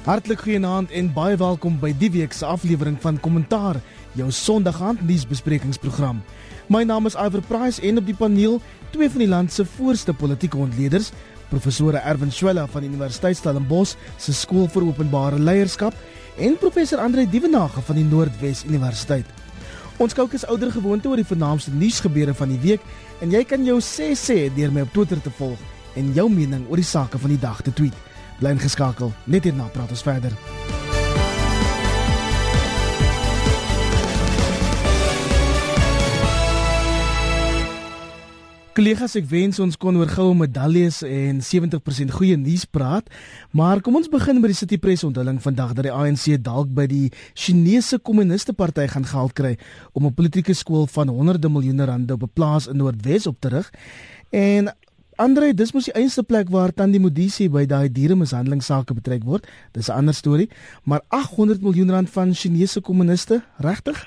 Hartlik goeienaand en baie welkom by die week se aflewering van Kommentaar, jou Sondagaand nuusbesprekingsprogram. My naam is Iver Price en op die paneel twee van die land se voorste politieke ontleeders, professor Erwin Swela van Universiteit Stellenbosch se skool vir openbare leierskap en professor Andre Dievenage van die Noordwes Universiteit. Ons kyk as ouer gewoonte oor die vernaamste nuusgebeure van die week en jy kan jou sê sê deur my op Twitter te volg en jou mening oor die sake van die dag te tweet. Bly ingeskakel. Net hierna praat ons verder. Kollegas, ek wens ons kon oor goue medaljes en 70% goeie nuus praat, maar kom ons begin met die City Press onthulling vandag dat die ANC dalk by die Chinese Kommuniste Party gaan geld kry om 'n politieke skool van honderde miljoene rande op 'n plaas in Noordwes op te rig. En Andre, dis mos die einste plek waar Tandi Modisi by daai dieremishandelingsake betrek word. Dis 'n ander storie, maar 800 miljoen rand van Chinese kommuniste, regtig?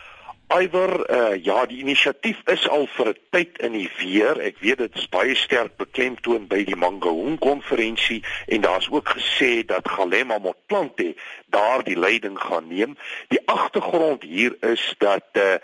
Iwer, uh, ja, die inisiatief is al vir 'n tyd in die weer. Ek weet dit is baie sterk beklemtoon by die Mangaung konferensie en daar's ook gesê dat Galema Motlanthe daardie leiding gaan neem. Die agtergrond hier is dat uh,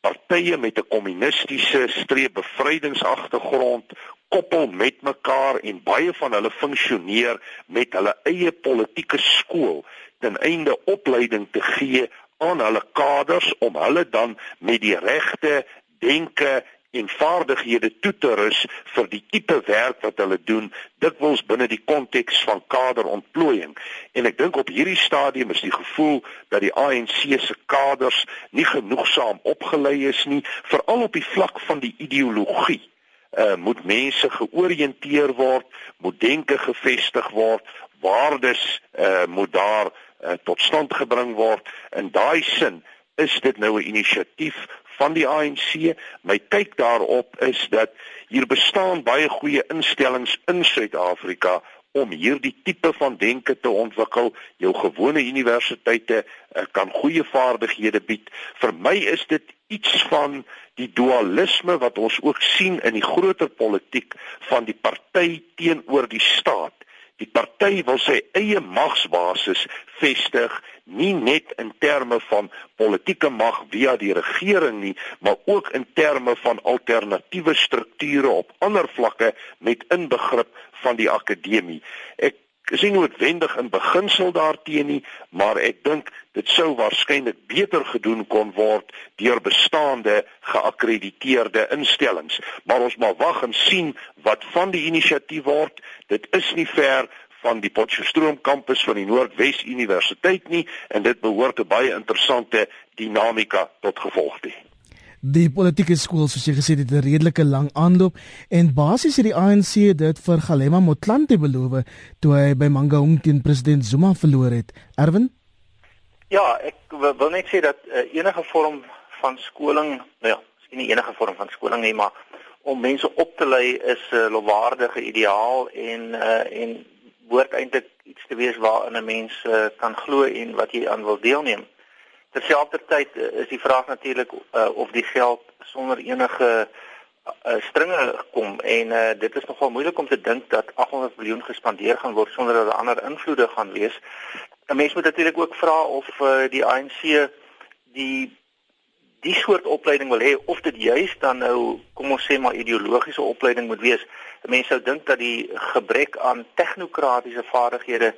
partye met 'n kommunistiese streepbevrydingsagtergrond koppel met mekaar en baie van hulle funksioneer met hulle eie politieke skool ten einde opleiding te gee aan hulle kaders om hulle dan met die regte denke en vaardighede toe te rus vir die tipe werk wat hulle doen dikwels binne die konteks van kaderontplooiing en ek dink op hierdie stadium is die gevoel dat die ANC se kaders nie genoegsaam opgelei is nie veral op die vlak van die ideologie uh, moet mense georiënteer word, moet denke gevestig word, waardes uh, moet daar uh, tot stand gebring word. In daai sin is dit nou 'n inisiatief van die ANC. My kyk daarop is dat hier bestaan baie goeie instellings in Suid-Afrika om hierdie tipe van denke te ontwikkel. Jou gewone universiteite uh, kan goeie vaardighede bied. Vir my is dit iets van die dualisme wat ons ook sien in die groter politiek van die party teenoor die staat. Die party wil sy eie magsbasis vestig nie net in terme van politieke mag via die regering nie, maar ook in terme van alternatiewe strukture op ander vlakke met inbegrip van die akademie. Ek is nie noodwendig in beginsel daarteen nie, maar ek dink dit sou waarskynlik beter gedoen kon word deur bestaande geakkrediteerde instellings. Maar ons maar wag en sien wat van die inisiatief word. Dit is nie ver van die Potchefstroom kampus van die Noordwes Universiteit nie en dit behoort 'n baie interessante dinamika tot gevolg te hê. Die politieke skool soos jy gesê het, 'n redelike lang aanloop en basies het die ANC dit vir Galema Motlanthe beloof toe hy by Mangaung teen president Zuma verloor het. Erwin? Ja, ek wil net sê dat uh, enige vorm van skoling, nou ja, miskien nie enige vorm van skoling nie, maar om mense op te lei is 'n uh, lofwaardige ideaal en uh, en behoort eintlik iets te wees waarin 'n mens uh, kan glo en wat jy aan wil deelneem. Terselfdertyd uh, is die vraag natuurlik uh, of die geld sonder enige uh, stringe kom en uh, dit is nogal moeilik om te dink dat 800 miljoen gespandeer gaan word sonder dat daar ander invloede gaan wees. 'n Mens moet natuurlik ook vra of uh, die ANC die die soort opleiding wil hê of dit juis dan nou kom ons sê maar ideologiese opleiding moet wees. Mense sou dink dat die gebrek aan tegnokratiese vaardighede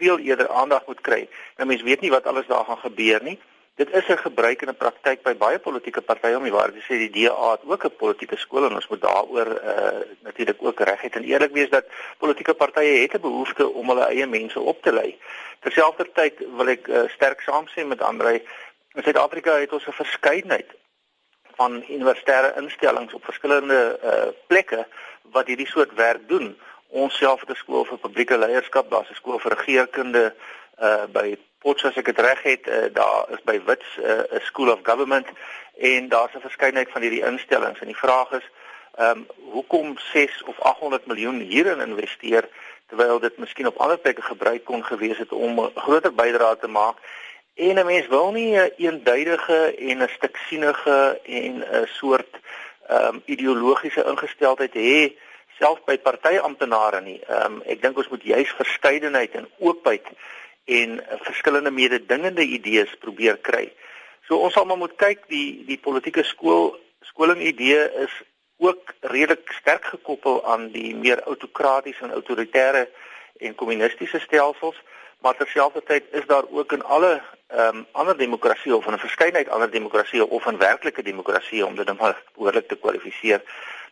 veel eerder aandag moet kry. Nou mense weet nie wat alles daar gaan gebeur nie. Dit is 'n gebruik en 'n praktyk by baie politieke partye om die waarheid te sê die DA het ook 'n politieke skool en ons moet daaroor uh, natuurlik ook regheid en eerlik wees dat politieke partye het 'n behoefte om hulle eie mense op te lei. Terselfdertyd wil ek uh, sterk saamstem met Andrei. In Suid-Afrika het ons 'n verskeidenheid van universitaire instellings op verskillende uh, plekke wat hierdie soort werk doen. Ons self het 'n skool vir publieke leierskap, daar's 'n skool vir regeringskunde uh by Potchefstroom as ek dit reg het, uh, daar is by Wits 'n uh, School of Government en daar's 'n verskeidenheid van hierdie instellings en die vraag is ehm um, hoekom 6 of 800 miljoen hierin investeer terwyl dit miskien op ander plekke gebruik kon gewees het om 'n groter bydrae te maak en 'n mens wil nie 'n eenduidige en 'n stiksinige en 'n soort ehm um, ideologiese ingesteldheid hê selfs by partyamptenare nie. Ehm um, ek dink ons moet juis verskeidenheid en oopheid en verskillende mededingende idees probeer kry. So ons sal maar moet kyk die die politieke skool skoling idee is ook redelik sterk gekoppel aan die meer autokratiese en autoritaire en kommunistiese stelsels, maar terselfdertyd is daar ook in alle ehm um, ander demokratieë of in 'n verskeidenheid ander demokratieë of in werklike demokratieë om dit dan behoorlik te kwalifiseer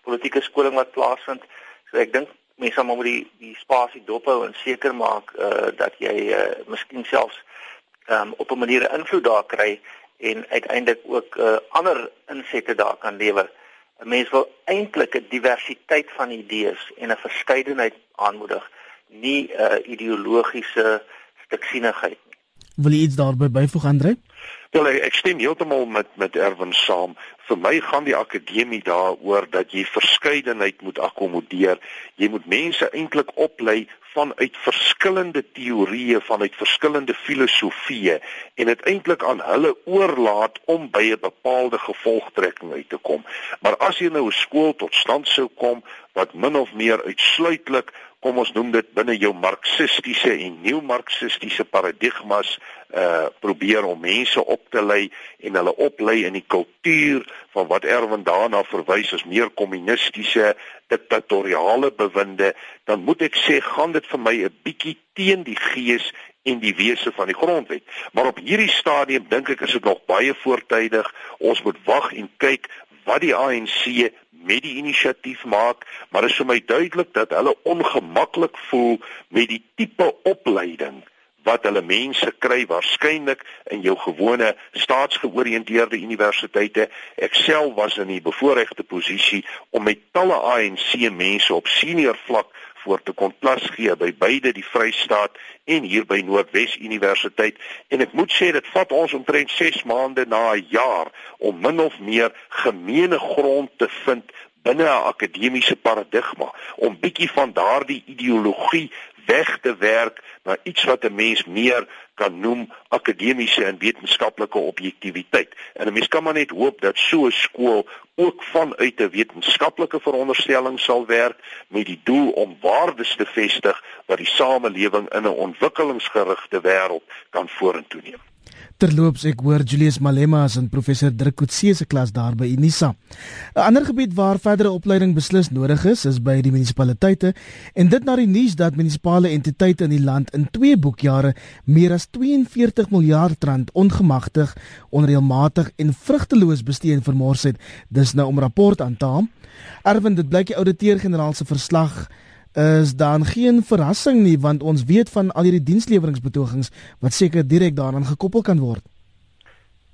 politieke skoling wat plaasvind. So ek dink mense moet die die spasie dophou en seker maak uh, dat jy uh, miskien selfs um, op 'n manier invloed daar kry en uiteindelik ook uh, ander insette daar kan lewer. 'n Mens wil eintlik 'n diversiteit van idees en 'n verskeidenheid aanmoedig, nie 'n uh, ideologiese stiksienigheid nie. Wil jy iets daarby byvoeg Andre? Wel ek stem heeltemal met met Erwin saam. Vir my gaan die akademie daaroor dat jy verskeidenheid moet akkommodeer. Jy moet mense eintlik oplei vanuit verskillende teorieë, vanuit verskillende filosofieë en dit eintlik aan hulle oorlaat om by 'n bepaalde gevolgtrekking uit te kom. Maar as jy nou 'n skool tot stand sou kom wat min of meer uitsluitlik kom ons noem dit binne jou marxistiese en nuwe-marxistiese paradigmas uh probeer om mense op te lei en hulle oplei in die kultuur van wat Erwin daarna verwys as meer kommunistiese diktatoriale bewinde dan moet ek sê gaan dit vir my 'n bietjie teen die gees en die wese van die grondwet. Maar op hierdie stadium dink ek is dit nog baie voortydig. Ons moet wag en kyk wat die ANC met die inisiatief maak, maar dit is vir my duidelik dat hulle ongemaklik voel met die tipe opleiding wat hulle mense kry waarskynlik in jou gewone staatsgeoriënteerde universiteite. Ek self was in 'n bevoordeelde posisie om met talle ANC mense op senior vlak voor te kon plas gee by beide die Vrystaat en hier by Noordwes Universiteit. En ek moet sê dit vat ons omtrent 6 maande na 'n jaar om min of meer gemeene grond te vind binne 'n akademiese paradigma om bietjie van daardie ideologie weg te werk na iets wat 'n mens meer kan noem akademiese en wetenskaplike objektiviteit. En 'n mens kan maar net hoop dat so 'n skool ook vanuit 'n wetenskaplike veronderstelling sal werk met die doel om waardes te vestig wat die samelewing in 'n ontwikkelingsgerigte wêreld kan vorentoe neem. Terloops, ek hoor Julius Malema as 'n professor Drukutse se klas daar by Unisa. 'n Ander gebied waar verdere opleiding beslis nodig is, is by die munisipaliteite en dit na die nuus dat munisipale entiteite in die land in twee boekjare meer as 42 miljard rand ongemagtig, onreëlmatig en vrugteloos bestee en vermors het, dis nou om rapport aan te haal. Erwin, dit blyk die ouditeur-generaal se verslag is dan geen verrassing nie want ons weet van al hierdie diensleweringsbetogings wat seker direk daaraan gekoppel kan word.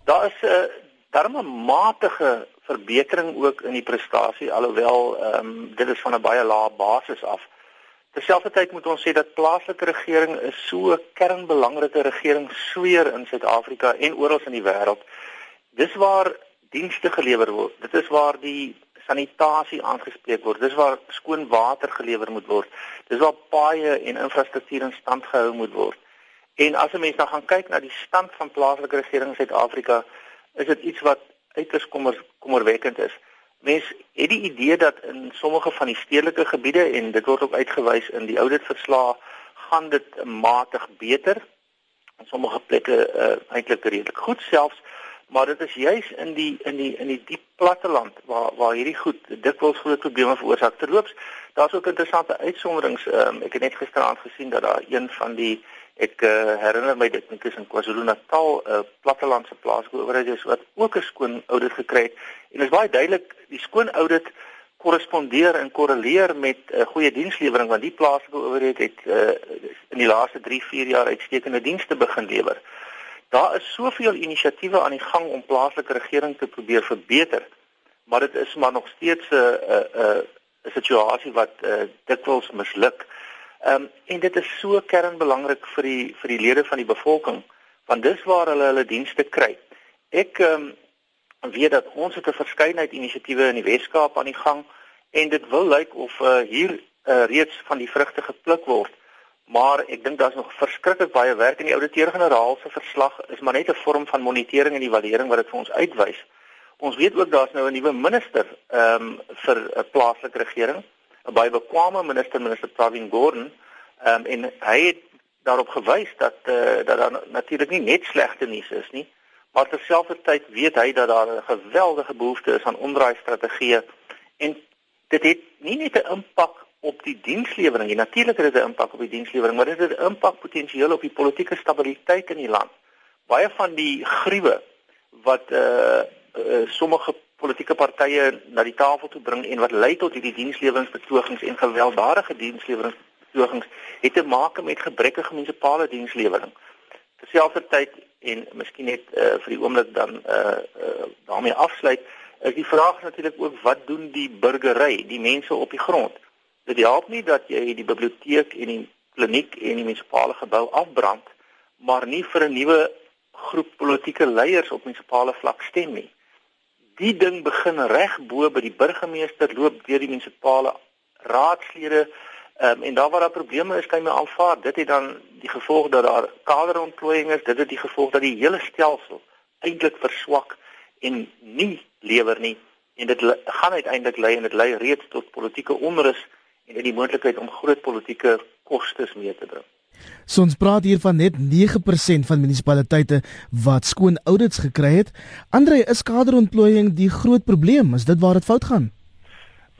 Daar is 'n uh, darme matige verbetering ook in die prestasie alhoewel ehm um, dit is van 'n baie lae basis af. Terselfdertyd moet ons sê dat plaaslike regering is so 'n kernbelangrike regering sweer in Suid-Afrika en oral in die wêreld. Dis waar dienste gelewer word. Dit is waar die sanitasie aangespreek word. Dis waar skoon water gelewer moet word. Dis waar paaie en infrastruktuur in stand gehou moet word. En as 'n mens dan gaan kyk na die stand van plaaslike regering in Suid-Afrika, is dit iets wat uiters kommer kommerwekkend is. Mens het die idee dat in sommige van die stedelike gebiede en dit word ook uitgewys in die auditverslae, gaan dit matig beter. In sommige plekke uh, eintlik redelik goed selfs maar dit is juis in die in die in die diep platteland waar waar hierdie goed dikwels groot probleme veroorsaak. Terloops, daar's ook interessante uitsonderings. Um, ek het net gisteraand gesien dat daar een van die ek uh, herinner my dit net is in KwaZulu-Natal 'n uh, plattelandse plaaslike owerheid is wat ook 'n skoon audit gekry het. En dit is baie duidelik die skoon audit korrespondeer en korreleer met 'n uh, goeie dienslewering want die plaaslike owerheid het uh, in die laaste 3-4 jaar uitstekende dienste begin lewer. Daar is soveel inisiatiewe aan die gang om plaaslike regering te probeer verbeter, maar dit is maar nog steeds 'n 'n 'n 'n situasie wat uh, dikwels misluk. Ehm um, en dit is so kernbelangrik vir die vir die lede van die bevolking, want dis waar hulle hulle dienste kry. Ek ehm um, weet dat ons het 'n verskeidenheid inisiatiewe in die Wes-Kaap aan die gang en dit wil lyk of uh, hier uh, reeds van die vrugte gepluk word maar ek dink daar's nog verskriklik baie werk in die ouditeur-generaal se verslag is maar net 'n vorm van monitering en evaluering wat dit vir ons uitwys. Ons weet ook daar's nou 'n nuwe minister ehm um, vir 'n plaaslike regering, 'n baie bekwame minister, minister Pravin Gordhan, ehm um, en hy het daarop gewys dat eh uh, dat daar natuurlik nie net slegte nuus is nie, maar terselfdertyd weet hy dat daar 'n geweldige behoefte is aan omdraai strategieë en dit het nie net 'n impak op die dienslewering nie. Natuurlik het dit 'n impak op die dienslewering, maar dit het 'n impak potensieel op die politieke stabiliteit in die land. Baie van die gruwe wat eh uh, uh, sommige politieke partye na die tafel toe bring en wat lei tot hierdie diensleweringspetogings en gewelddadige diensleweringspetogings het te maak met gebrekkige munisipale dienslewering. Terselfdertyd en miskien net uh, vir die oomblik dan eh uh, uh, daarmee afsluit is die vraag natuurlik ook wat doen die burgery, die mense op die grond? Dit help nie dat jy die biblioteek en die kliniek en die munisipale gebou afbrand, maar nie vir 'n nuwe groep politieke leiers op munisipale vlak stem nie. Die ding begin reg bo by die burgemeester loop deur die munisipale raadslede um, en daar waar daar probleme is kan jy aanvaar. Dit het dan die gevolg dat daar kaderontplooiing is. Dit het die gevolg dat die hele stelsel eintlik verswak en nie lewer nie. En dit gaan uiteindelik lei en dit lei reeds tot politieke onrus en dit die moontlikheid om groot politieke kostes mee te bring So ons praat hier van net 9% van munisipaliteite wat skoon audits gekry het. Andre, is kaderontplooiing die groot probleem? Is dit waar dit fout gaan?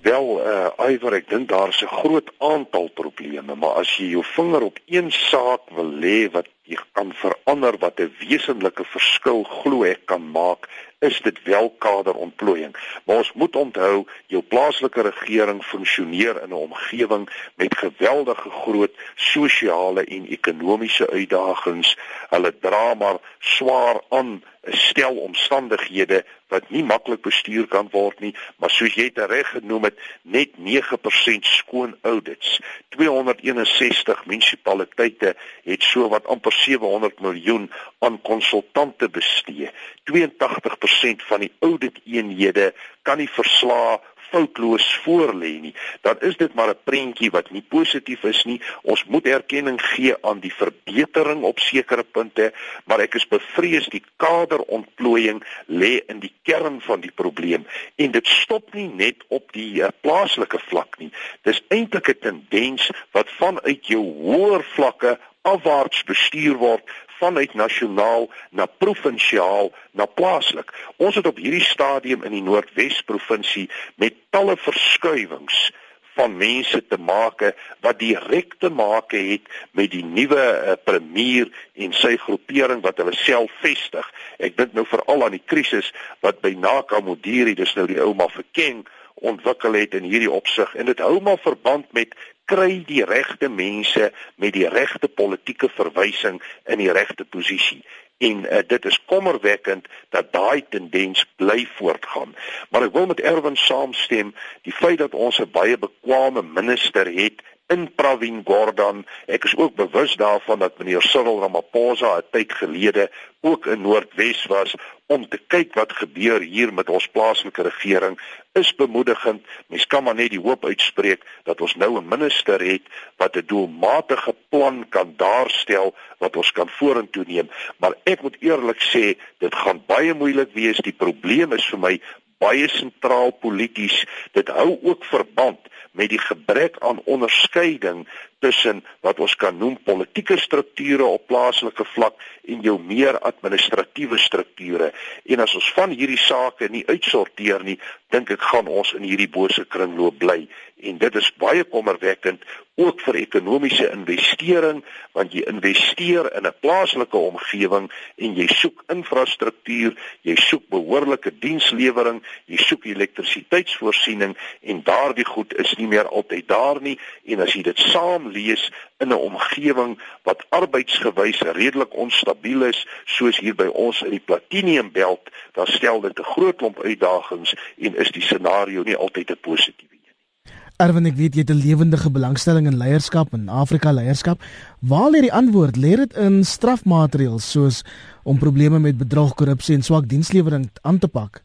Wel, uh Iver, ek dink daar's 'n groot aantal probleme, maar as jy jou vinger op een saak wil lê wat jy kan verander wat 'n wesenlike verskil glo ek kan maak, is dit wel kaderontplooiing. Maar ons moet onthou, jou plaaslike regering funksioneer in 'n omgewing met geweldige groot sosiale en ekonomiese uitdagings. Hulle dra maar swaar aan stel omstandighede wat nie maklik bestuur kan word nie, maar soos jy dit reg genoem het, net 9% skoon audits. 261 munisipaliteite het so wat amper 700 miljoen aan konsultante bestee. 82% van die audit eenhede kan nie verslae foutloos voorlê nie. Dan is dit maar 'n prentjie wat nie positief is nie. Ons moet erkenning gee aan die verbetering op sekere punte, maar ek is bevrees die kaderontplooiing lê in die kern van die probleem en dit stop nie net op die uh, plaaslike vlak nie. Dis eintlik 'n tendens wat vanuit jou hoër vlakke afwaarts bestuur word vanuit nasionaal na provinsiaal na plaaslik. Ons het op hierdie stadium in die Noordwes provinsie met talle verskuiwings van mense te make wat direk te make het met die nuwe uh, premier en sy groepering wat hulle self vestig. Ek dink nou veral aan die krisis wat by Nakamodiri, dis nou die ou maar verken ontwikkel het in hierdie opsig en dit hou maar verband met kry die regte mense met die regte politieke verwysing in die regte posisie. En uh, dit is kommerwekkend dat daai tendens bly voortgaan. Maar ek wil met Erwin saamstem die feit dat ons 'n baie bekwame minister het in Pravin Gordhan. Ek is ook bewus daarvan dat meneer Cyril Ramaphosa 'n tyd gelede ook in Noordwes was om te kyk wat gebeur hier met ons plaaslike regering is bemoedigend. Mens kan maar net die hoop uitspreek dat ons nou 'n minister het wat 'n doelmatige plan kan daarstel wat ons kan vorentoe neem. Maar ek moet eerlik sê, dit gaan baie moeilik wees. Die probleem is vir my baie sentraal polities. Dit hou ook verband met die gebrek aan onderskeiding tussen wat ons kan noem politieke strukture op plaaslike vlak en jou meer administratiewe strukture. En as ons van hierdie sake nie uitsorteer nie, dink ek gaan ons in hierdie bose kringloop bly. En dit is baie kommerwekkend ook vir ekonomiese investering want jy investeer in 'n plaaslike omgewing en jy soek infrastruktuur, jy soek behoorlike dienslewering, jy soek elektrisiteitsvoorsiening en daardie goed is nie meer altyd daar nie en as jy dit saam lees in 'n omgewing wat arbeidsgewys redelik onstabiel is soos hier by ons in die Platinum-belt, dan stel dit 'n groot klomp uitdagings en is die scenario nie altyd 'n positiewe een nie. Erwin, ek weet jy het 'n lewendige belangstelling in leierskap en Afrika leierskap. Waar lê die antwoord? Lê dit in strafmaatreëls soos om probleme met bedrog, korrupsie en swak dienslewering aan te pak?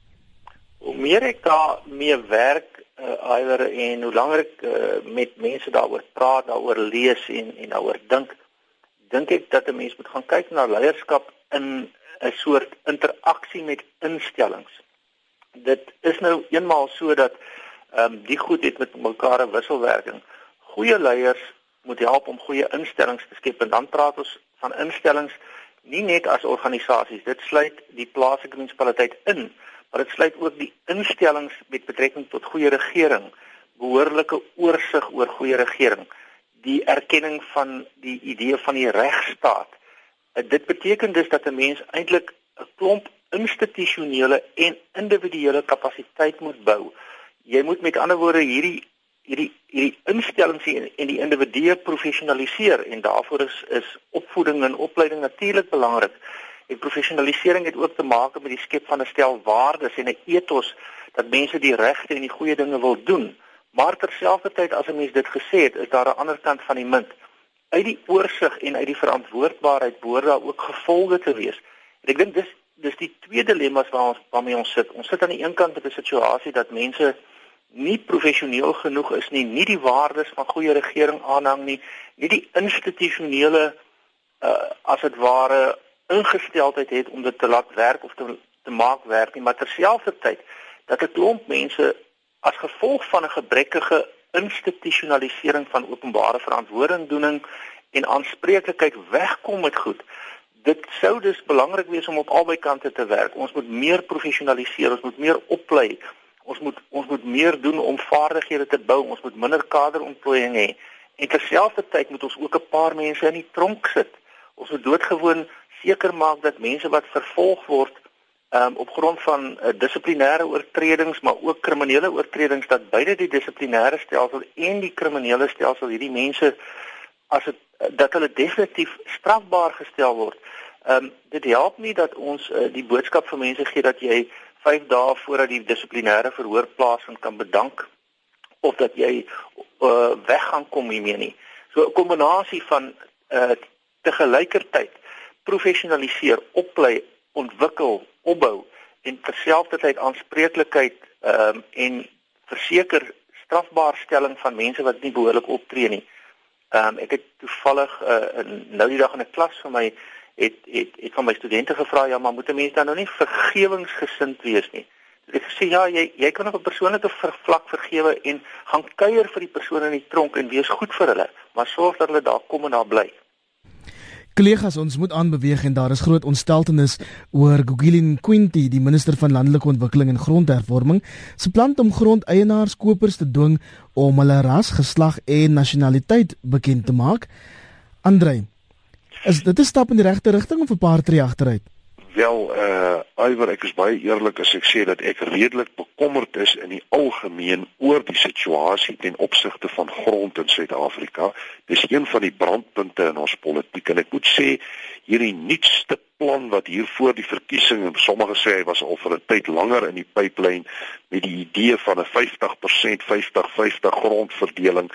Hoe meer ek daarmee werk, uh, eiwer en hoe langer ek uh, met mense daaroor praat, daaroor lees en en daaroor dink, dink ek dat 'n mens moet gaan kyk na leierskap in 'n soort interaksie met instellings. Dit is nou eenmaal so dat ehm um, die goed het met mekaar 'n wisselwerking. Goeie leiers moet help om goeie instellings te skep en dan praat ons van instellings nie net as organisasies dit sluit die plaaslike munisipaliteit in maar dit sluit ook die instellings met betrekking tot goeie regering behoorlike oorsig oor goeie regering. Die erkenning van die idee van die regstaat. Uh, dit beteken dus dat 'n mens eintlik 'n klomp institusionele en individuele kapasiteit moet bou. Jy moet met ander woorde hierdie hierdie hierdie instellings en die individue professionaliseer en daarvoor is is opvoeding en opleiding natuurlik belangrik. En professionalisering het ook te maak met die skep van 'n stel waardes en 'n ethos dat mense die regte en die goeie dinge wil doen. Maar terselfdertyd as 'n mens dit gesê het, is daar 'n ander kant van die munt. Uit die oorsig en uit die verantwoordbaarheid behoort daar ook gevolge te wees. En ek dink dis dis die twee dilemma's waar ons waarmee ons sit. Ons sit aan die een kant met 'n situasie dat mense nie professioneel genoeg is nie, nie die waardes van goeie regering aanhang nie, nie die institusionele uh as dit ware ingesteldheid het om dit te laat werk of te te maak werk nie, maar terselfdertyd dat 'n klomp mense as gevolg van 'n gebrekkige institusionalisering van openbare verantwoordingdoening en aanspreeklikheid wegkom met goed. Dit sou dus belangrik wees om op albei kante te werk. Ons moet meer professionaliseer, ons moet meer oplei ons moet ons moet meer doen om vaardighede te bou. Ons moet minder kaderontplooiing hê. En terselfdertyd moet ons ook 'n paar mense in die tronk sit. Ons moet doodgewoon seker maak dat mense wat vervolg word um, op grond van uh, dissiplinêre oortredings, maar ook kriminele oortredings dat beide die dissiplinêre stelsel en die kriminele stelsel hierdie mense as dit dat hulle definitief strafbaar gestel word. Ehm um, dit help nie dat ons uh, die boodskap vir mense gee dat jy 5 dae voordat die dissiplinêre verhoor plaasvind kan bedank of dat jy uh, weg gaan kom hiermee nie. So 'n kombinasie van uh te gelykertyd professionaliseer, oplei, ontwikkel, opbou en terselfdertyd aanspreeklikheid ehm um, en verseker strafbaarstelling van mense wat nie behoorlik optree nie. Ehm um, ek het toevallig uh, nou die dag in 'n klas vir my het het het van my studente gevra ja maar moet 'n mens dan nou nie vergewingsgesind wees nie. Ek sê ja, jy jy kan op 'n persoonlike vlak vergewe en gaan kuier vir die persoon in die tronk en wees goed vir hulle, maar sorg dat hulle daar kom en daar bly. Kollegas, ons moet aanbeweeg en daar is groot ontsteltenis oor Gugilin Quinty, die minister van landelike ontwikkeling en grondhervorming, se plan om grondeienaars kopers te dwing om hulle ras, geslag en nasionaliteit bekend te maak. Andrei, Is dit 'n stap in die regte rigting of 'n paar tree agteruit? Wel, uh Iwer, ek is baie eerlik as ek sê dat ek redelik bekommerd is in die algemeen oor die situasie ten opsigte van grond in Suid-Afrika. Dis een van die brandpunte in ons politiek en ek moet sê hierdie nuutste plan wat hier voor die verkiesing en sommige sê hy was al vir 'n tyd langer in die pipeline met die idee van 'n 50% 50-50 grondverdeling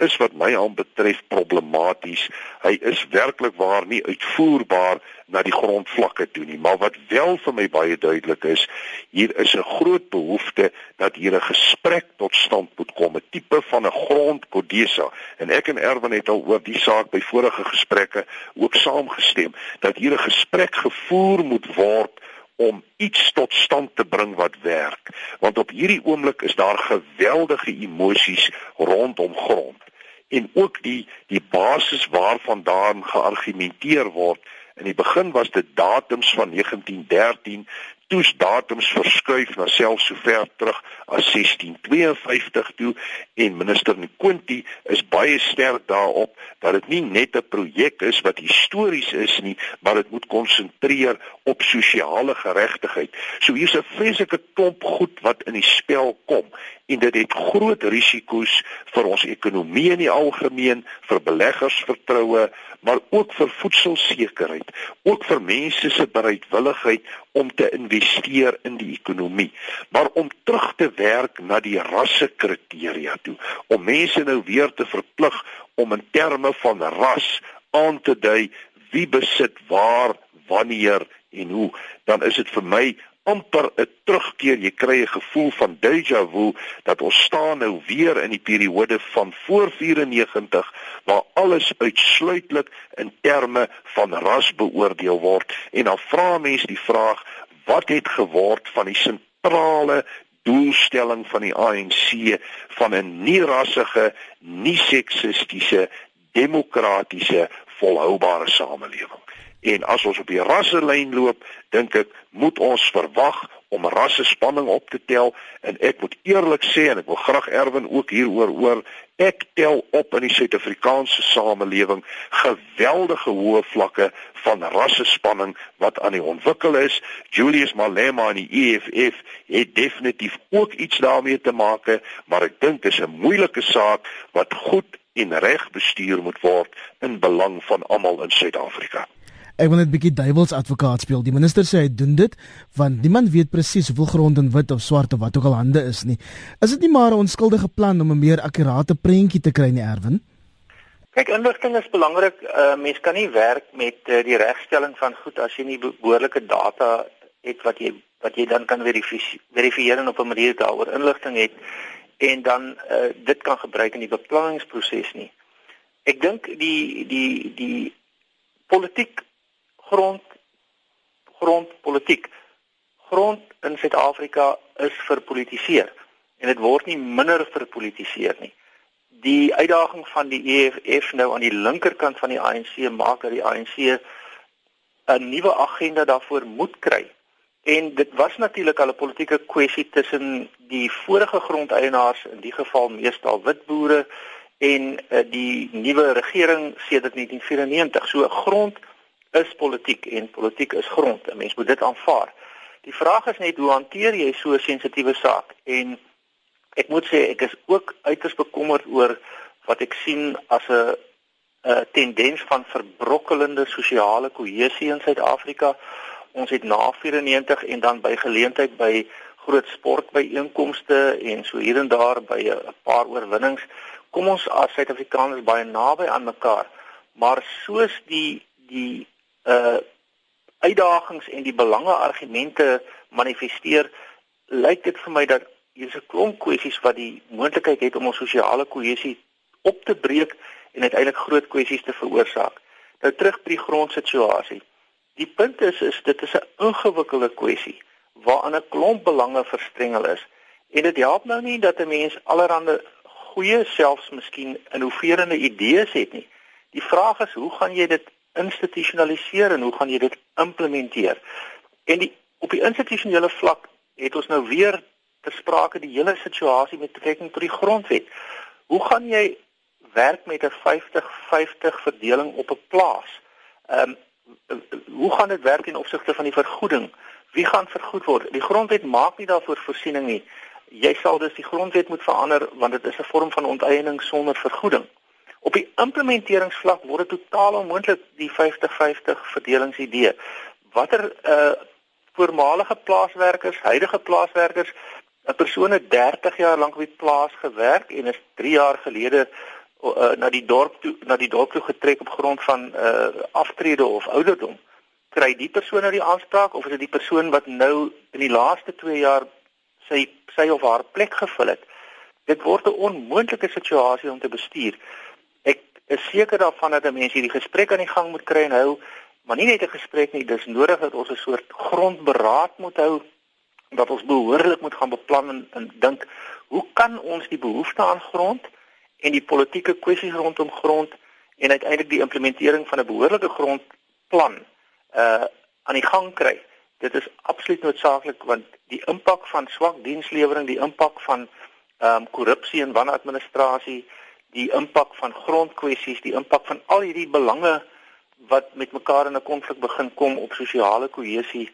is wat my aanbetref problematies. Hy is werklik waar nie uitvoerbaar na die grondvlakke toe nie, maar wat wel vir my baie duidelik is, hier is 'n groot behoefte dat hier 'n gesprek tot stand moet kom, 'n tipe van 'n grondkodesa. En ek en Erwin het al oor die saak by vorige gesprekke ook saamgestem dat hier 'n gesprek gevoer moet word om iets tot stand te bring wat werk want op hierdie oomblik is daar geweldige emosies rondom grond en ook die die basis waarvandaan geargumenteer word. In die begin was dit datums van 1913 toes datums verskuif na selfs so ver terug as 1652 toe en minister Nkonti is baie sterk daarop dat dit nie net 'n projek is wat histories is nie, maar dit moet konsentreer op sosiale geregtigheid. So hier's 'n vreeslike klomp goed wat in die spel kom en dit het groot risiko's vir ons ekonomie in die algemeen, vir beleggersvertroue, maar ook vir voedselsekerheid, ook vir mense se bereidwilligheid om te investeer in die ekonomie, maar om terug te werk na die rassekriteria toe, om mense nou weer te verplig om in terme van ras aan te dui wie besit waar, wanneer en hoe, dan is dit vir my amper 'n terugkeer. Jy kry 'n gevoel van déjà vu dat ons staan nou weer in die periode van voor 94 waar alles uitsluitlik in terme van ras beoordeel word en dan vra mense die vraag wat het geword van die sentrale doelstelling van die ANC van 'n nie rassige, nie seksistiese demokratiese volhoubare samelewing. En as ons op die rasselyn loop, dink ek moet ons verwag om rasse spanning op te tel. En ek moet eerlik sê en ek wil graag Erwin ook hieroor hoor ek tel op in die Suid-Afrikaanse samelewing geweldige hoë vlakke van rasse spanning wat aan die ontwikkel is. Julius Malema en die EFF het definitief ook iets daarmee te maak maar ek dink dit is 'n moeilike saak wat goed en reg bestuur moet word in belang van almal in Suid-Afrika Ek wil net bietjie duiwels advokaat speel. Die minister sê hy doen dit want niemand weet presies hoeveel grond in wit of swart of wat ook al hande is nie. Is dit nie maar 'n onskuldige plan om 'n meer akkurate prentjie te kry nie, Erwin? Kyk, inligting is belangrik. Uh, mens kan nie werk met uh, die regstelling van goed as jy nie behoorlike data het wat jy wat jy dan kan verifieer en op 'n manier daaroor inligting het en dan uh, dit kan gebruik in die beplanningsproses nie. Ek dink die die die politiek grond grondpolitiek. Grond in Suid-Afrika is verpolitiseer en dit word nie minder verpolitiseer nie. Die uitdaging van die EFF nou aan die linkerkant van die ANC maak dat die ANC 'n nuwe agenda daarvoor moet kry. En dit was natuurlik al 'n politieke kwessie tussen die vorige grondeienaars, in die geval meestal wit boere en uh, die nuwe regering sedert 1994. So grond is politiek en politiek is grond. 'n Mens moet dit aanvaar. Die vraag is net hoe hanteer jy so 'n sensitiewe saak? En ek moet sê ek is ook uiters bekommerd oor wat ek sien as 'n 'n tendens van verbrokkelende sosiale kohesie in Suid-Afrika. Ons het na 94 en dan by geleentheid by groot sportbyeenkomste en so hier en daar by 'n paar oorwinnings kom ons as Suid-Afrikaners baie naby aan mekaar. Maar soos die die uh uitdagings en die belange argumente manifesteer, lyk dit vir my dat hier's 'n klomp kwessies wat die moontlikheid het om ons sosiale kohesie op te breek en uiteindelik groot kwessies te veroorsaak. Nou terug by die grondsituasie. Die punt is is dit is 'n ingewikkelde kwessie waaraan 'n klomp belange verstrengel is en dit help nou nie dat 'n mens allerlei goeie selfs miskien innoverende idees het nie. Die vraag is hoe gaan jy dit institusionaliseer en hoe gaan jy dit implementeer? En die op die institusionele vlak het ons nou weer ter sprake die hele situasie met betrekking tot die grondwet. Hoe gaan jy werk met 'n 50-50 verdeling op 'n plaas? Ehm um, hoe gaan dit werk in opsigte van die vergoeding? Wie gaan vergoed word? Die grondwet maak nie daarvoor voorsiening nie. Jy sal dus die grondwet moet verander want dit is 'n vorm van onteiening sonder vergoeding. Op die implementeringsvlak word dit totaal onmoontlik die 50-50 verdelingsidee. Watter uh voormalige plaaswerkers, huidige plaaswerkers, 'n persoon het 30 jaar lank op die plaas gewerk en is 3 jaar gelede uh, na die dorp toe na die dorp toe getrek op grond van uh aftrede of ouderdom. Kry die persoon nou die aanspraak of is dit die persoon wat nou in die laaste 2 jaar sy sy of haar plek gevul het? Dit word 'n onmoontlike situasie om te bestuur is seker daarvan dat 'n mens hierdie gesprek aan die gang moet kry en hou, maar nie net 'n gesprek nie, dis nodig dat ons 'n soort grondberaad moet hou dat ons behoorlik moet gaan beplan en, en dink hoe kan ons die behoefte aan grond en die politieke kwessies rondom grond en uiteindelik die implementering van 'n behoorlike grondplan uh aan die gang kry. Dit is absoluut noodsaaklik want die impak van swak dienslewering, die impak van ehm um, korrupsie en wanadministrasie, die impak van grondkwessies, die impak van al hierdie belange wat met mekaar in 'n konflik begin kom op sosiale kohesie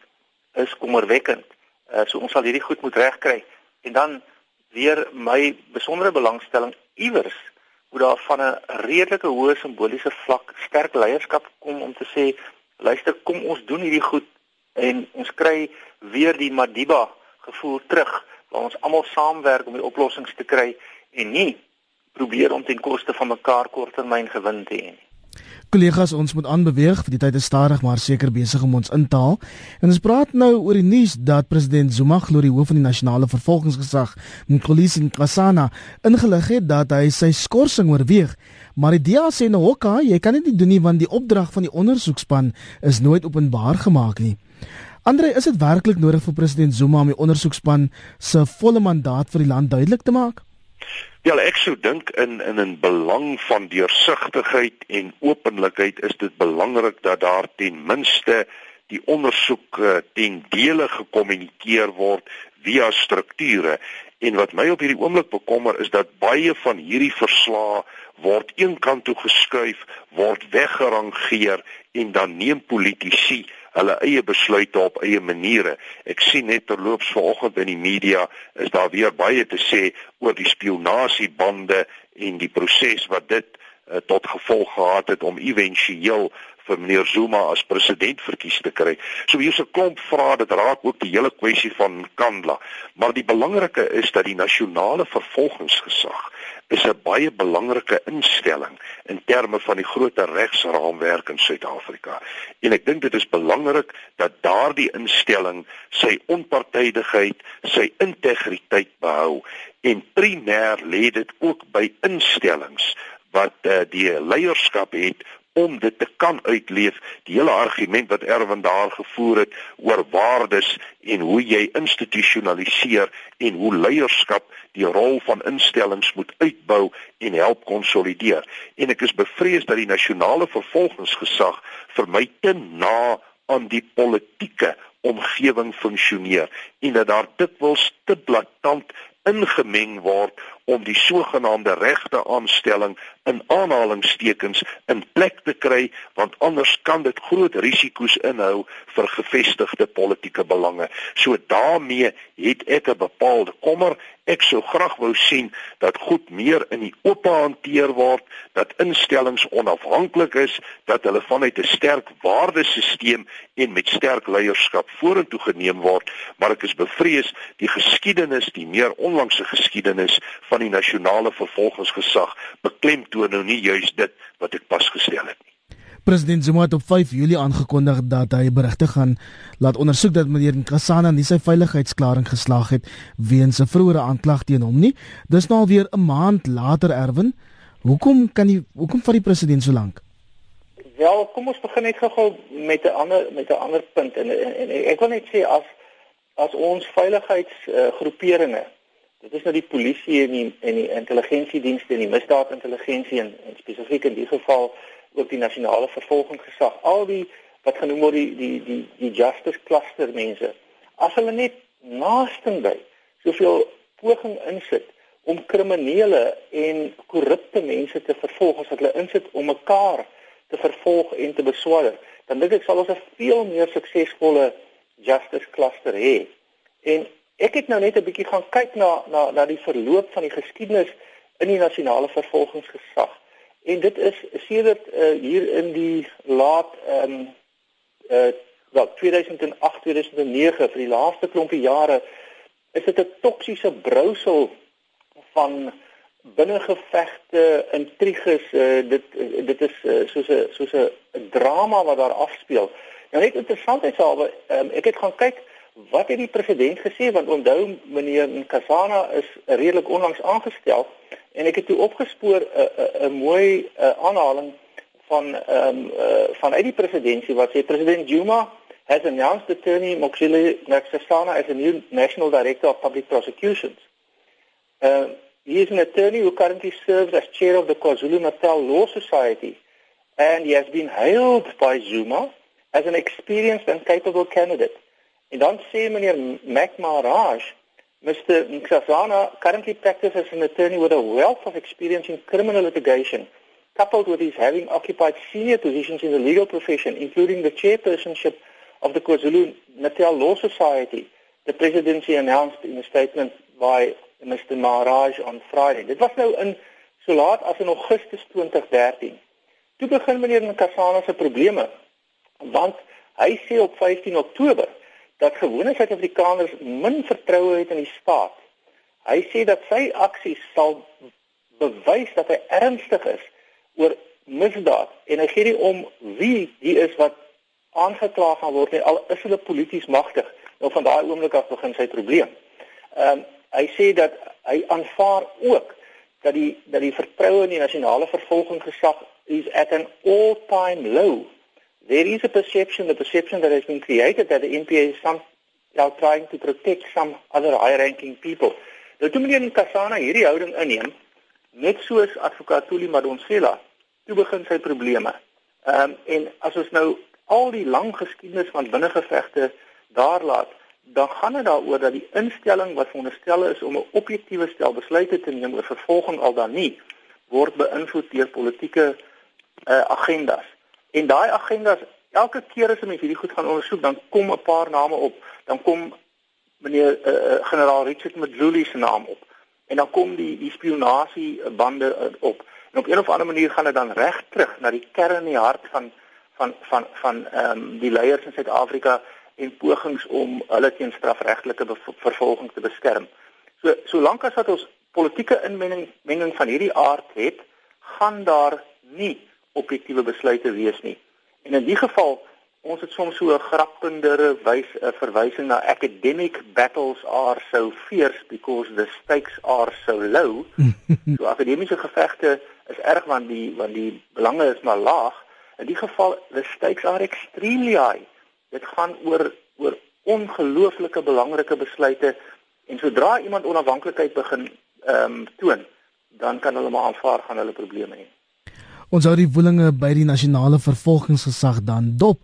is kommerwekkend. Uh, so ons sal hierdie goed moet regkry en dan weer my besondere belangstelling iewers moet daar van 'n redelike hoë simboliese vlak sterk leierskap kom om te sê luister kom ons doen hierdie goed en ons kry weer die Madiba gevoel terug waar ons almal saamwerk om die oplossings te kry en nie probeer om ten koste van mekaar korttermyn gewin te hê. Kollegas, ons moet aanbeweeg, die tyd is stadig maar seker besig om ons in te haal. En ons praat nou oor die nuus dat president Zuma glo die hoof van die nasionale vervolgingsgesag, Mkhulisi Nkosana, ingelig het dat hy sy skorsing oorweeg. Maar die DA sê nou ook, jy kan dit nie doen nie want die opdrag van die ondersoekspan is nooit openbaar gemaak nie. Andre, is dit werklik nodig vir president Zuma om die ondersoekspan se volle mandaat vir die land duidelik te maak? Ja, ek sou dink in in 'n belang van deursigtigheid en openlikheid is dit belangrik dat daar ten minste die ondersoek uh, ten dele gekommunikeer word via strukture. En wat my op hierdie oomblik bekommer is dat baie van hierdie verslae word eenkant toe geskuif, word weggerangeer en dan neem politici hulle eie besluite op eie maniere. Ek sien net terloops vanoggend in die media is daar weer baie te sê oor die spionasiebande en die proses wat dit uh, tot gevolg gehad het om éventueel vir meneer Zuma as president verkies te kry. So hier's 'n klomp vrae dit raak ook die hele kwessie van Kandla. Maar die belangrike is dat die nasionale vervolgingsgesag is 'n baie belangrike instelling in terme van die groot regsraamwerk in Suid-Afrika. En ek dink dit is belangrik dat daardie instelling sy onpartydigheid, sy integriteit behou en primêr lê dit ook by instellings wat uh, die leierskap het om dit te kan uitleef die hele argument wat Erwin daar gevoer het oor waardes en hoe jy institusionaliseer en hoe leierskap die rol van instellings moet uitbou en help konsolideer. En ek is bevrees dat die nasionale vervolgingsgesag vir my te na aan die politieke omgewing funksioneer en dat daar dikwels te blaatant ingemeng word om die sogenaamde regte aanstelling in aanhalingstekens in plek te kry want anders kan dit groot risiko's inhou vir gevestigde politieke belange. So daarmee het ek 'n bepaalde kommer. Ek sou graag wou sien dat goed meer in die oop hanteer word, dat instellings onafhanklik is, dat hulle vanuit 'n sterk waardesisteem en met sterk leierskap vorentoe geneem word, maar ek is bevrees die geskiedenis, die meer onlangse geskiedenis van die nasionale vervolgingsgesag beklemtoon nou nie juis dit wat ek pas gestel het nie. President Zuma het op 5 Julie aangekondig dat hy berigte gaan laat ondersoek dat meneer Nkosana nie sy veiligheidsklaring geslaag het weens 'n vroeëre aanklag teen hom nie. Dis nou alweer 'n maand later Erwin. Hoekom kan die hoekom vat die president so lank? Wel, kom ons begin net gou met 'n ander met 'n ander punt en, en, en ek wil net sê as as ons veiligheidsgroeperinge uh, Dit is nou die polisie en die en die intelligensiedienste en die misdaadintelligensie en, en spesifiek in die geval ook die nasionale vervolgingsgesag. Al die wat genoem word die die die die justice cluster mense. As hulle net naastenby soveel poging insit om kriminele en korrupte mense te vervolg as wat hulle insit om mekaar te vervolg en te beswaar, dan dink ek sal ons 'n veel meer suksesvolle justice cluster hê. En Ek het nou net 'n bietjie gaan kyk na na na die verloop van die geskiedenis in die nasionale vervolgingsgesag. En dit is sedert uh, hier in die laat ehm um, uh wel 2008 2009 vir die laaste klompie jare is dit 'n toksiese brousel van binnengevegte, intriges, uh, dit dit is uh, soos 'n soos 'n drama wat daar afspeel. Nou net interessantheidshalwe, um, ek het gaan kyk Wat het die president gesê want onthou meneer Nkasana is redelik onlangs aangestel en ek het toe opgespoor 'n uh, 'n mooi uh, aanhaling van ehm um, uh, vanuit die presidentskap wat sê president Zuma has announced attorney Mokshile Nkasana as a new national director of public prosecutions. Uh, he is an attorney who currently serves as chair of the KwaZulu-Natal Law Society and he has been hailed by Zuma as an experienced and capable candidate. En dan sê meneer Mac Maharaj, Mr. Nkasana currently practices as an attorney with a wealth of experience in criminal litigation, coupled with his having occupied senior positions in the legal profession, including the chairpersonship of the KwaZulu-Natal Law Society. The presidency announced in a statement by Mr. Maharaj on Friday. Dit was nou in so laat as in Augustus 2013. Toe begin meneer Nkasana se probleme want hy sê op 15 Oktober dat gewone Suid-Afrikaners min vertroue het in die staat. Hy sê dat sy aksies sal bewys dat hy ernstig is oor misdaad en hy gee nie om wie die is wat aangekla gaan word nie al is hulle polities magtig. Nou van daai oomblik af begin sy probleem. Ehm um, hy sê dat hy aanvaar ook dat die dat die vertroue in die nasionale vervolgingsgesag is at an all-time low there is a perception, the perception that has been created that the NPA is some now trying to protect some other high-ranking people. Nou toe meneer Nkasana hierdie houding inneem, net soos advokaat Tuli Madonsela, toe begin sy probleme. Ehm um, en as ons nou al die lang geskiedenis van binnengevegte daar laat, dan gaan dit daaroor dat die instelling wat veronderstel is om 'n objektiewe stel besluite te neem oor vervolging al dan nie, word beïnvloed deur politieke uh, agendas. En daai agendas, elke keer as mense hierdie goed gaan ondersoek, dan kom 'n paar name op. Dan kom meneer uh, generaal Richard Mdluli se naam op. En dan kom die die spionasie bande uh, op. En op een of ander manier gaan dit dan reg terug na die kern in die hart van van van van ehm um, die leiers in Suid-Afrika en pogings om hulle teen strafregtelike vervolging te beskerm. So solank as wat ons politieke inmenging menging van hierdie aard het, gaan daar nie objektiewe besluite wees nie. En in die geval ons het soms so 'n grappendere wys 'n verwysing na academic battles are so fierce because the stakes are so low. so akademiese gevegte is erg want die want die belange is maar laag. In die geval the stakes are extremely high. Dit gaan oor oor ongelooflike belangrike besluite en sodra iemand onafhanklikheid begin ehm um, toon, dan kan hulle maar aanvaar gaan hulle probleme hê. Ons hou die woelinge by die nasionale vervolgingsgesag dan dop,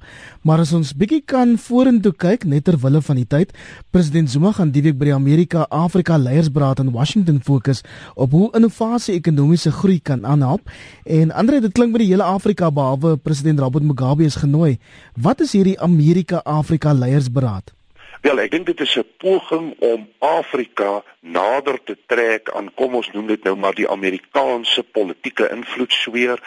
maar as ons bietjie kan vorentoe kyk net ter wille van die tyd, president Zuma gaan die week by die Amerika-Afrika Leiersberaad in Washington fokus op hoe innovasie ekonomiese groei kan aanhelp. En Andre, dit klink by die hele Afrika behalwe president Robert Mugabe is genooi. Wat is hierdie Amerika-Afrika Leiersberaad? Wel, ek dink dit is 'n poging om Afrika nader te trek aan kom ons noem dit nou maar die Amerikaanse politieke invloedsfeer.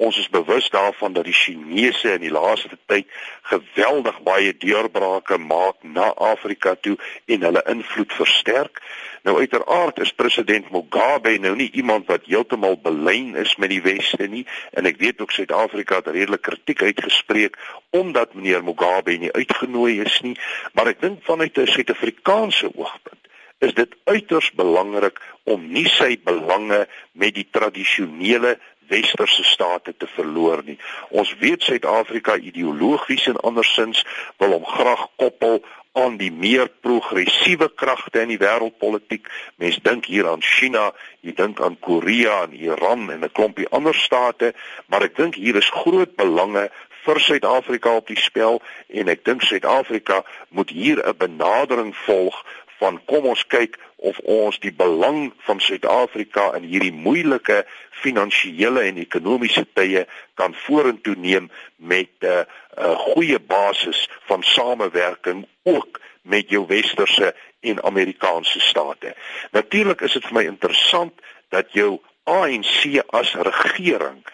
Ons is bewus daarvan dat die Chinese in die laaste tyd geweldig baie deurbrake maak na Afrika toe en hulle invloed versterk. Nou uiteraard is president Mugabe nou nie iemand wat heeltemal belyn is met die weste nie en ek weet ook Suid-Afrika het redelik kritiek uitgespreek omdat meneer Mugabe nie uitgenooi is nie, maar ek dink vanuit 'n Suid-Afrikaanse oogpunt is dit uiters belangrik om nie sy belange met die tradisionele westerse state te verloor nie. Ons weet Suid-Afrika ideologies en andersins wil hom graag koppel aan die meer progressiewe kragte in die wêreldpolitiek. Mens dink hier aan China, jy dink aan Korea en Iran en 'n klompie ander state, maar ek dink hier is groot belange vir Suid-Afrika op die spel en ek dink Suid-Afrika moet hier 'n benadering volg van kom ons kyk of ons die belang van Suid-Afrika in hierdie moeilike finansiële en ekonomiese tye kan vorentoe neem met 'n uh, 'n goeie basis van samewerking ook met jou westerse en Amerikaanse state. Natuurlik is dit vir my interessant dat jou ANC as regering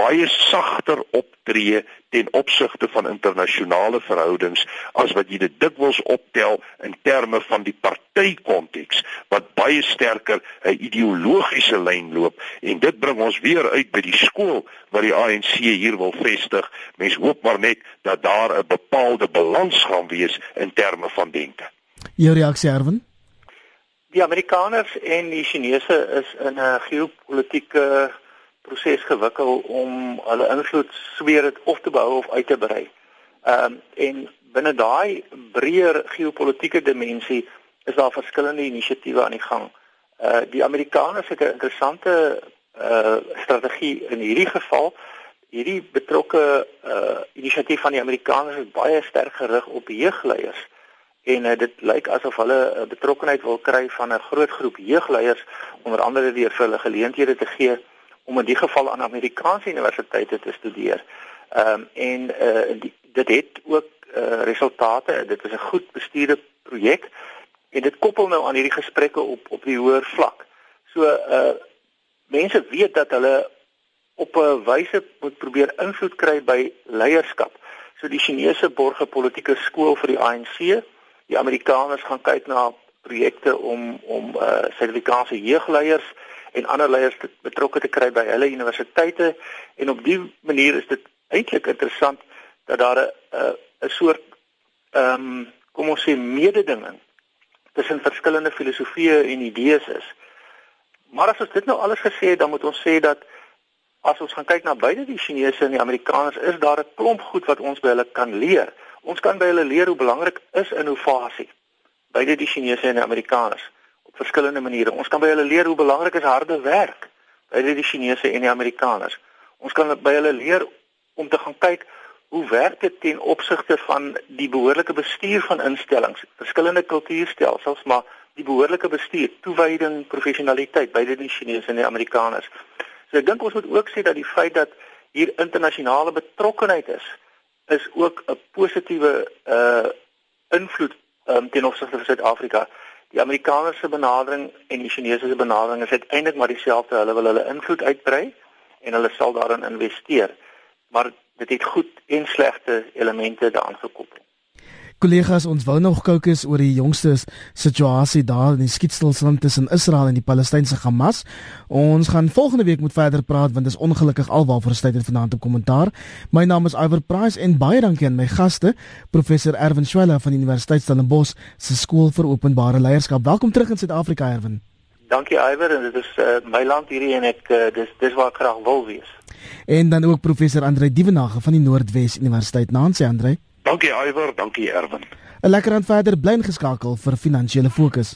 baie sagter optree ten opsigte van internasionale verhoudings as wat jy dit dikwels optel in terme van die partykonteks wat baie sterker 'n ideologiese lyn loop en dit bring ons weer uit by die skool wat die ANC hier wil vestig. Mens hoop maar net dat daar 'n bepaalde balans gaan wees in terme van denke. Jou reaksie Erwin? Die Amerikaners en die Chinese is in 'n geopolitiese proses gewikkel om hulle invloed sweer dit of te behou of uit te brei. Ehm um, en binne daai breër geopolitiese dimensie is daar verskillende inisiatiewe aan die gang. Uh die Amerikaners het 'n interessante uh strategie in hierdie geval. Hierdie betrokke uh inisiatief van die Amerikaners is baie sterk gerig op jeugleiers en uh, dit lyk asof hulle uh, betrokkenheid wil kry van 'n groot groep jeugleiers onder andere deur vir hulle geleenthede te gee om in die geval aan Amerikaanse universiteite te studeer. Ehm um, en uh, die, dit het ook uh, resultate. Dit is 'n goed bestuurde projek en dit koppel nou aan hierdie gesprekke op op die hoër vlak. So uh mense weet dat hulle op 'n wyse moet probeer invloed kry by leierskap. So die Chinese borge politieke skool vir die ANC, die Amerikaners gaan kyk na projekte om om uh Suid-Afrikaanse jeugleiers en ander leiers betrokke te kry by hulle universiteite en op die manier is dit eintlik interessant dat daar 'n 'n soort ehm um, kom ons sê mededinging tussen verskillende filosofieë en idees is. Maar as ons dit nou alles gesê het, dan moet ons sê dat as ons gaan kyk na beide die Chinese en die Amerikaners, is daar 'n klomp goed wat ons by hulle kan leer. Ons kan by hulle leer hoe belangrik is innovasie. Beide die Chinese en die Amerikaners op verskillende maniere. Ons kan by hulle leer hoe belangrik is harde werk by die Chinese en die Amerikaners. Ons kan by hulle leer om te gaan kyk hoe werk dit ten opsigte van die behoorlike bestuur van instellings, verskillende kultuurstelsels, maar die behoorlike bestuur, toewyding, professionaliteit by die Chinese en die Amerikaners. So ek dink ons moet ook sê dat die feit dat hier internasionale betrokkenheid is, is ook 'n positiewe uh invloed um, ten opsigte van Suid-Afrika. Die Amerikaanse benadering en die Chinese benadering is uiteindelik maar dieselfde. Hulle wil hulle invloed uitbrei en hulle sal daarin investeer. Maar dit het goed en slegte elemente daaraan gekoppel. Kollegas, ons wou nog kookus oor die jongste situasie daar in die skietstilstand tussen Israel en die Palestynse Hamas. Ons gaan volgende week met verder praat want dit is ongelukkig alwaar tyd het vanaand op kommentaar. My naam is Iver Price en baie dankie aan my gaste, professor Erwin Schwella van die Universiteit Stellenbosch se skool vir openbare leierskap. Welkom terug in Suid-Afrika, Erwin. Dankie Iver en dit is uh, my land hierdie en ek uh, dis dis waar ek graag wil wees. En dan ook professor Andre Dievenage van die Noordwes Universiteit. Nansie Andre. Dankie Iwer, dankie Erwin. 'n Lekker aan verder bly geskakel vir finansiële fokus.